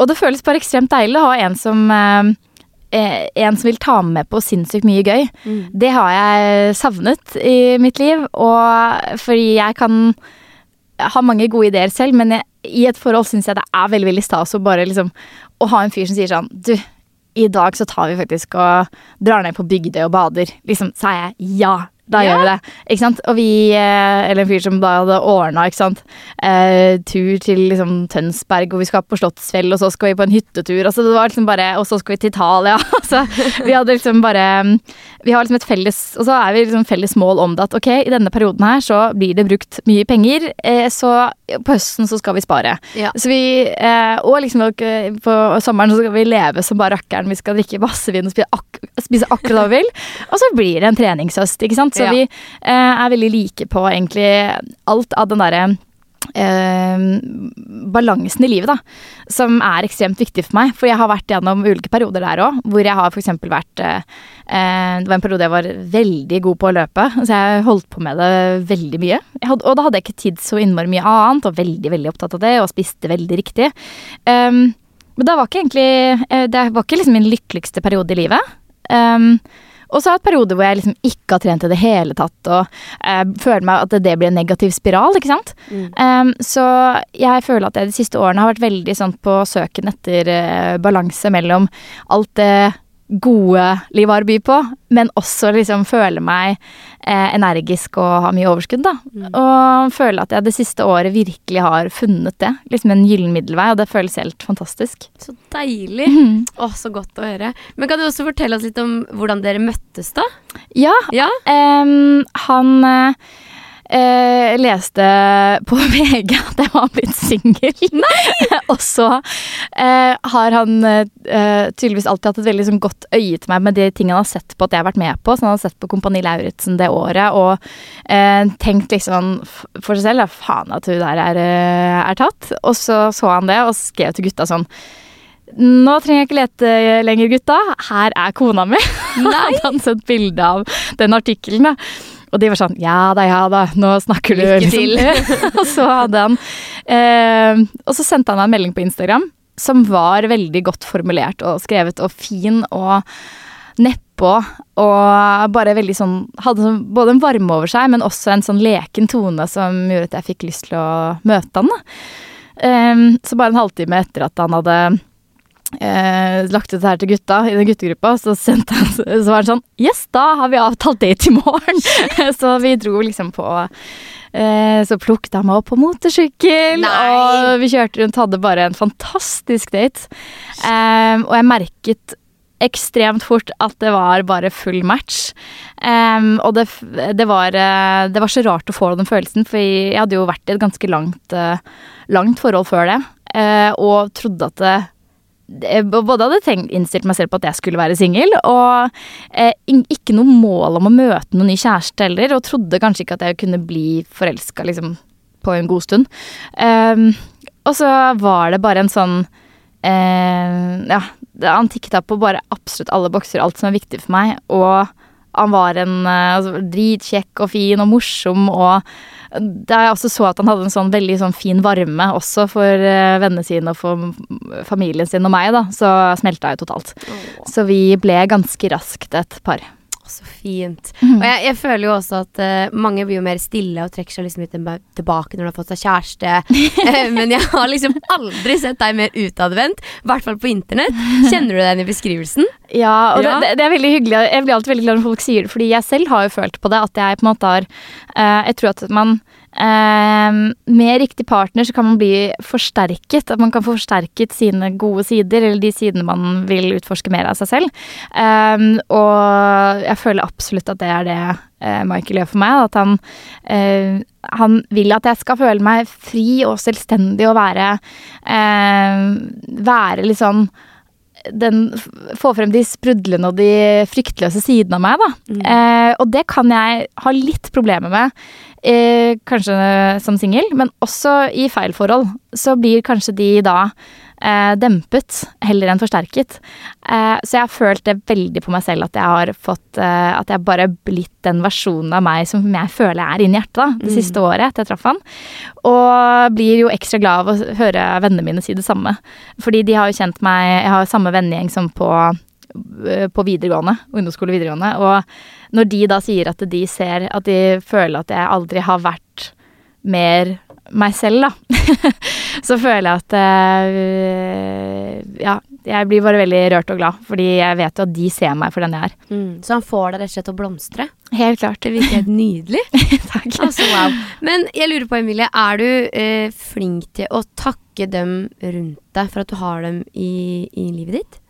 og det føles bare ekstremt deilig å ha en som en som vil ta med på sinnssykt mye gøy. Det har jeg savnet i mitt liv, og fordi jeg kan ha mange gode ideer selv, men jeg, i et forhold syns jeg det er veldig veldig stas å bare liksom Å ha en fyr som sier sånn Du, i dag så tar vi faktisk og drar ned på Bygdøy og bader. Liksom, sa jeg ja. Da Ja. gjør vi det. Ikke sant? Og vi eh, Eller en fyr som da hadde ordna, ikke sant. Eh, tur til liksom Tønsberg, og vi skal på Slottsfjell, og så skal vi på en hyttetur. Altså det var liksom bare Og så skal vi til Italia. *laughs* Altså, vi hadde liksom bare Vi har liksom et felles Og så er vi liksom felles mål om det at ok, i denne perioden her så blir det brukt mye penger, eh, så på høsten så skal vi spare. Ja. Så vi eh, Og liksom på sommeren så skal vi leve som bare rakkeren. Vi skal drikke masse vin og spise, ak spise akkurat hva vi vil. Og så blir det en treningshøst, ikke sant. Så Ja. vi eh, er veldig like på egentlig alt av den derre eh, balansen i livet, da. Som er ekstremt viktig for meg. For jeg har vært gjennom ulike perioder der òg, hvor jeg har f.eks. vært eh, eh, Det var en periode jeg var veldig god på å løpe, så jeg holdt på med det veldig mye. Hadde, og da hadde jeg ikke tid så innmari mye annet, og veldig, veldig opptatt av det, og spiste veldig riktig. Um, men det var ikke egentlig eh, Det var ikke liksom min lykkeligste periode i livet. Um, og så har jeg hatt perioder hvor jeg liksom ikke har trent i det hele tatt, og eh, føler meg at det blir en negativ spiral, ikke sant. Um, så jeg føler at jeg de siste årene har vært veldig sånn på søken etter eh, balanse mellom alt det gode livet har å by på, men også liksom føle meg eh, energisk og ha mye overskudd, da. Og føle at jeg det siste året virkelig har funnet det. Liksom en gyllen middelvei, og det føles helt fantastisk. Så deilig. Å, så godt å høre. Men kan du også fortelle oss litt om hvordan dere møttes, da? Ja, Ja? Eh, han eh, eh, leste på *laughs* VG at jeg var blitt singel. *laughs* og så eh, har han eh, tydeligvis alltid hatt et veldig sånn, godt øye til meg med de tingene han har sett på at jeg har vært med på. Så han har sett på Kompani Lauritzen det året og eh, tenkt liksom for seg selv ja, faen at hun der er, eh, er tatt. Og så så han det og skrev til gutta sånn nå trenger jeg ikke lete lenger, gutta. Her er kona mi. *laughs* Nei. Hadde han sendt bilde av den artikkelen, da. Og de var sånn Ja da, ja da, nå snakker du. Lykke liksom. *laughs* og så hadde han eh, Og så sendte han meg en melding på Instagram som var veldig godt formulert og skrevet og fin og nedpå. Og bare veldig sånn Hadde sånn, både en varme over seg, men også en sånn leken tone som gjorde at jeg fikk lyst til å møte han. da. Eh, så bare en halvtime etter at han hadde eh, lagt ut det her til gutta i den guttegruppa, så, han, så var han sånn Yes, da har vi avtalt date i morgen! *laughs* så vi dro liksom på eh, Så plukket han meg opp på motorsykkel, og vi kjørte rundt, hadde bare en fantastisk date. Eh, og jeg merket ekstremt fort at det var bare full match. Um, og det, det, var, eh, det, var, så rart å få den følelsen, for jeg hadde jo vært i et ganske langt, uh, langt forhold før det. Uh, og trodde at det, det, både hadde tenkt, innstilt meg selv på at jeg skulle være singel, og eh, ikke noe mål om å møte noen ny kjæreste heller, og trodde kanskje ikke at jeg kunne bli forelska liksom, på en god stund. Um, og så var det bare en sånn eh, Ja, han på bare absolutt alle bokser, alt som er viktig for meg. Og han var en eh, altså, dritkjekk og fin og morsom og da jeg også så at han hadde en sånn veldig sånn fin varme også for uh, vennene sine og for familien sin og meg, da, så smelta jeg totalt. Oh. Så vi ble ganske raskt et par. Så fint. Mm. Og jeg, jeg, føler jo også at uh, mange blir jo mer stille og trekker seg liksom litt tilbake når de har fått seg kjæreste. uh, *laughs* men jeg har liksom aldri sett deg mer utadvendt, i hvert fall på internett. Kjenner du den i beskrivelsen? Ja, og ja. Det, det, er veldig hyggelig. Jeg blir alltid veldig glad når folk sier det, fordi jeg selv har jo følt på det. At jeg på en måte har uh, Jeg tror at man med riktig partner så kan man bli forsterket. At man kan få forsterket sine gode sider, eller de sidene man vil utforske mer av seg selv. Uh, og jeg føler absolutt at det er det uh, Michael gjør for meg. At han, eh, han vil at jeg skal føle meg fri og selvstendig og være Være litt sånn den, få frem de sprudlende og de fryktløse sidene av meg, da. Mm. Eh, og det kan jeg ha litt problemer med, eh, kanskje som singel, men også i feil forhold. Så blir kanskje de da eh, dempet heller enn forsterket. Eh, så jeg har følt det veldig på meg selv at jeg har fått eh, At jeg bare blitt den versjonen av meg som jeg føler jeg er inni hjertet da, det mm. siste året etter jeg traff han. Og blir jo ekstra glad av å høre vennene mine si det samme. Fordi de har jo kjent meg Jeg har samme vennegjeng som på eh, på videregående, ungdomsskole videregående. Og når de da sier at de ser At de føler at jeg aldri har vært mer meg selv, da, *laughs* så føler jeg at uh, Ja, jeg blir bare veldig rørt og glad, fordi jeg vet jo at de ser meg for den jeg er. Mm, så han får deg rett og slett til å blomstre? Helt klart. Det virker helt nydelig. *laughs* Takk. Altså, wow. Men jeg lurer på, Emilie, er du uh, flink til å takke dem rundt deg for at du har dem i, i livet ditt?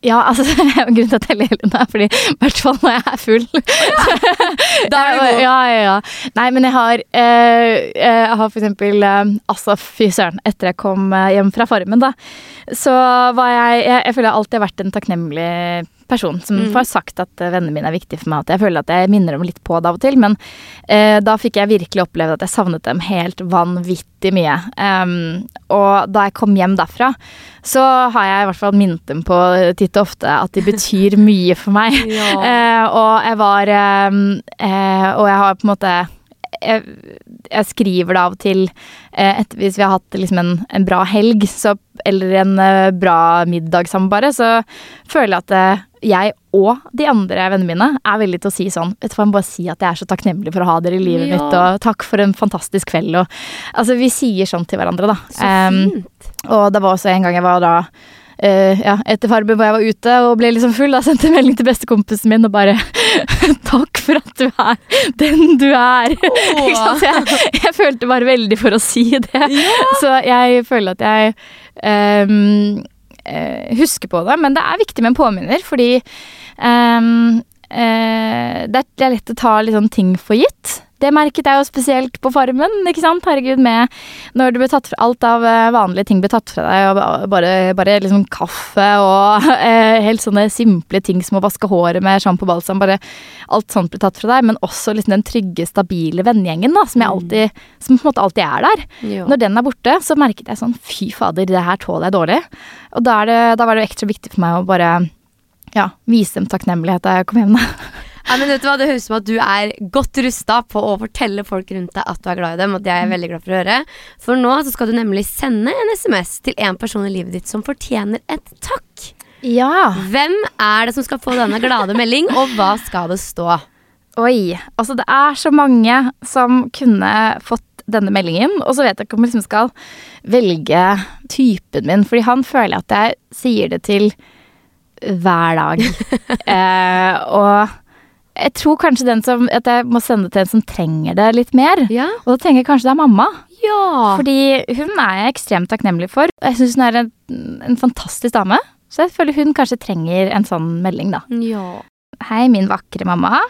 Ja, altså *laughs* grunnen til at jeg ler litt nå, er fordi i hvert fall når jeg er full. *laughs* da er du god. Ja, ja, ja. Nei, men jeg har eh, Jeg har for eksempel eh, Altså, fy søren. Etter jeg kom eh, hjem fra Farmen, da, så var jeg Jeg, jeg føler jeg alltid har vært en takknemlig person som mm. har sagt at eh, vennene mine er viktige for meg. At jeg føler at jeg minner dem litt på det av og til. Men eh, da fikk jeg virkelig oppleve at jeg savnet dem helt vanvittig mye. Um, og da jeg kom hjem derfra, så har jeg i hvert fall minnet dem på titt og ofte at de betyr *laughs* mye for meg. Ja. Eh, og jeg var ehm, eh, Og jeg har på en måte jeg, jeg, skriver det av og til eh, etter, Hvis vi har hatt liksom en, en, bra helg så, eller en uh, bra middag sammen, bare, så føler jeg at uh, jeg og de andre vennene mine er veldig til å si sånn Vet du hva, jeg må bare si at jeg er så takknemlig for å ha dere i livet ja. mitt, og takk for en fantastisk kveld, og Altså, vi sier sånn til hverandre, da. Så fint. Um, og det var også en gang jeg var da uh, ja, etter Farmen hvor jeg var ute og ble liksom full, da sendte jeg melding til bestekompisen min og bare *laughs* Takk for at du er den du er. *laughs* Oh. jeg, jeg, følte bare veldig for å si det. Ja. Så jeg føler at jeg um, husker på det. Men det er viktig med en påminner, fordi um, uh, det, er, lett å ta litt sånn ting for gitt. Det merket jeg jo spesielt på Farmen. ikke sant? Herregud, med når det ble tatt fra, alt av eh, vanlige ting ble tatt fra deg, og bare, bare liksom kaffe og *laughs* eh, helt sånne simple ting som å vaske håret med sjampo og balsam, bare alt sånt ble tatt fra deg, men også liksom den trygge, stabile vennegjengen da, som mm. alltid, som på en måte alltid er der. Jo. Når den er borte, så merket jeg sånn fy fader, det her tåler jeg dårlig. Og da, det, da var det ekstra viktig for meg å bare ja, vise dem takknemlighet da jeg kom hjem. da. *laughs* Ja, men vet du hva, Det høres ut som at du er godt rusta på å fortelle folk rundt deg at du er glad i dem. Og det er jeg veldig glad for å høre. For nå så skal du nemlig sende en SMS til en person i livet ditt som fortjener et takk. Ja. Hvem er det som skal få denne glade melding, og hva skal det stå? Oi. Altså, det er så mange som kunne fått denne meldingen. Og så vet jeg ikke om jeg liksom skal velge typen min, fordi han føler at jeg sier det til hver dag. *laughs* eh, og jeg tror kanskje den som, at jeg må sende det til en som trenger det litt mer. Ja. Og da tenker jeg kanskje det er mamma. Ja. Fordi hun er jeg ekstremt takknemlig for. Jeg syns hun er en, en, fantastisk dame. Så jeg føler hun kanskje trenger en sånn melding, da. Ja. Hei, min vakre mamma.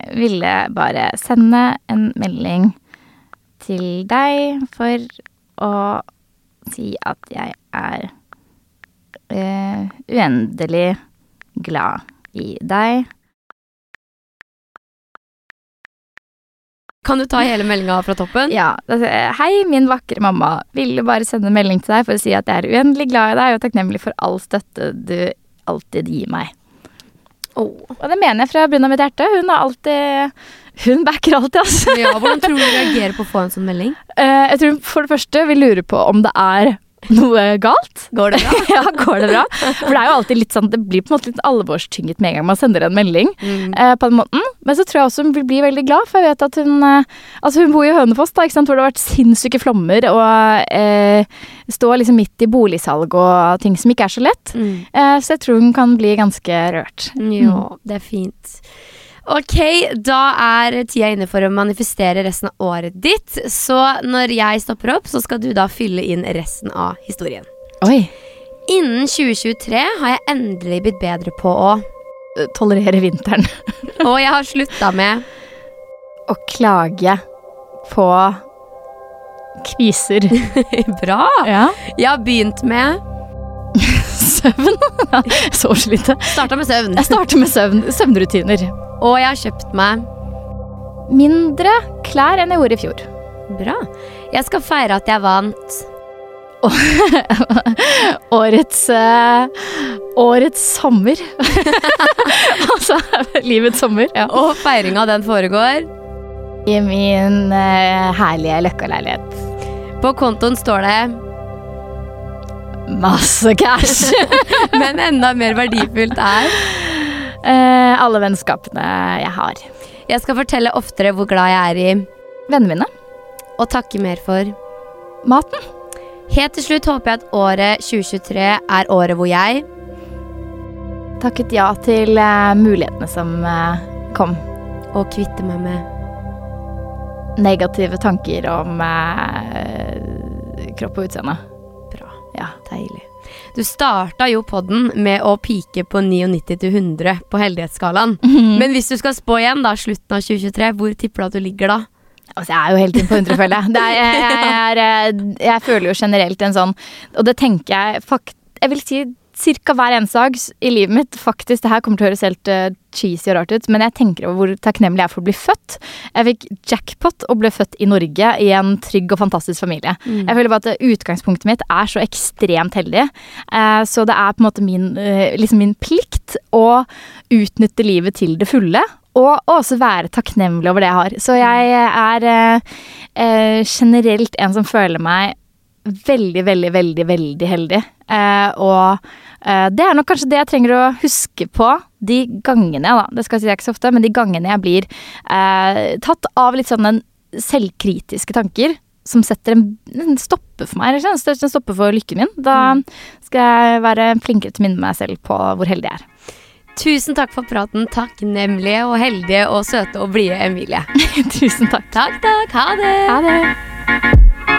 Jeg ville bare sende en melding til deg for å si at jeg er eh, uendelig glad i deg. Kan du ta hele meldinga fra toppen? Ja, altså, Hei, min vakre mamma. Ville bare sende en melding til deg for å si at jeg er uendelig glad i deg og takknemlig for all støtte du alltid gir meg. Oh. Og det mener jeg fra bunnen av mitt hjerte. Hun har alltid Hun backer alltid, altså. Ja, hvordan tror du du reagerer på å få en sånn melding? Eh, jeg tror for det første vi lurer på om det er noe galt. Går det bra? *laughs* ja, går det bra? For det er jo alltid litt sånn, det blir på en måte litt alvorstynget med en gang man sender en melding. Mm. eh, på den måten. Men så tror jeg også hun vil bli veldig glad, for jeg vet at hun eh, Altså hun bor i Hønefoss, da, ikke sant, hvor det har vært sinnssyke flommer, og eh, står liksom midt i boligsalg og ting som ikke er så lett. Mm. Eh, så jeg tror hun kan bli ganske rørt. Jo, det er fint. Ok, da er tida inne for å manifestere resten av året ditt. Så når jeg stopper opp, så skal du da fylle inn resten av historien. Oi. Innen 2023 har jeg endelig blitt bedre på å Tolerere vinteren. *laughs* Og jeg har slutta med Å klage på kviser. *laughs* Bra! Ja. Jeg har begynt med *laughs* Søvn. *laughs* så slite. Starta med søvn. Jeg starter med søvn. Søvnrutiner. Og jeg har kjøpt meg Mindre klær enn jeg gjorde i fjor. Bra. Jeg skal feire at jeg vant. *laughs* Årets uh, Årets sommer. *laughs* altså livets sommer. Ja. Og feiringa den foregår. I min uh, herlige Løkka-leilighet. På kontoen står det Masse cash. *laughs* Men enda mer verdifullt er Eh, alle vennskapene jeg har. Jeg skal fortelle oftere hvor glad jeg er i Vennene mine. og takke mer for. Maten. Helt til slutt håper jeg at året 2023 er året hvor jeg Takket ja til uh, mulighetene som uh, kom. Og kvitte meg med Negative tanker om uh, kropp og utseende. Ja. Deilig. Du starta jo podden med å pike på 99 til 100 på heldighetsskalaen. Men hvis du skal spå igjen, da, slutten av 2023, hvor tipper du at du ligger da? Altså, jeg er jo helt inn på 100, føler jeg. Det jeg, jeg, eh, jeg føler jo generelt en sånn Og det tenker jeg fakt... Jeg vil si ca. hver eneste dag i livet mitt. Faktisk, det her kommer til å høres helt eh, cheesy og rart ut, men jeg tenker over hvor takknemlig jeg er for å bli født. Jeg fikk jackpot og ble født i Norge i en trygg og fantastisk familie. Jeg føler bare at utgangspunktet mitt er så ekstremt heldig. Eh, så det er på en måte min, eh, liksom min plikt å utnytte livet til det fulle. Og også være takknemlig over det jeg har. Så jeg er eh, generelt en som føler meg veldig, veldig, veldig, veldig heldig. Eh, og eh, det er nok kanskje det jeg trenger å huske på de gangene, da. Det skal jeg si det er ikke så ofte, men de gangene jeg blir eh, tatt av litt sånn den selvkritiske tanker. Som setter en, en stopper for meg, eller en stopper for lykken min. Da skal jeg være flinkere til å minne meg selv på hvor heldig jeg er. Tusen takk for praten, takknemlige og heldige og søte og blide Emilie. *laughs* Tusen takk. Takk, takk. Ha det. Ha det.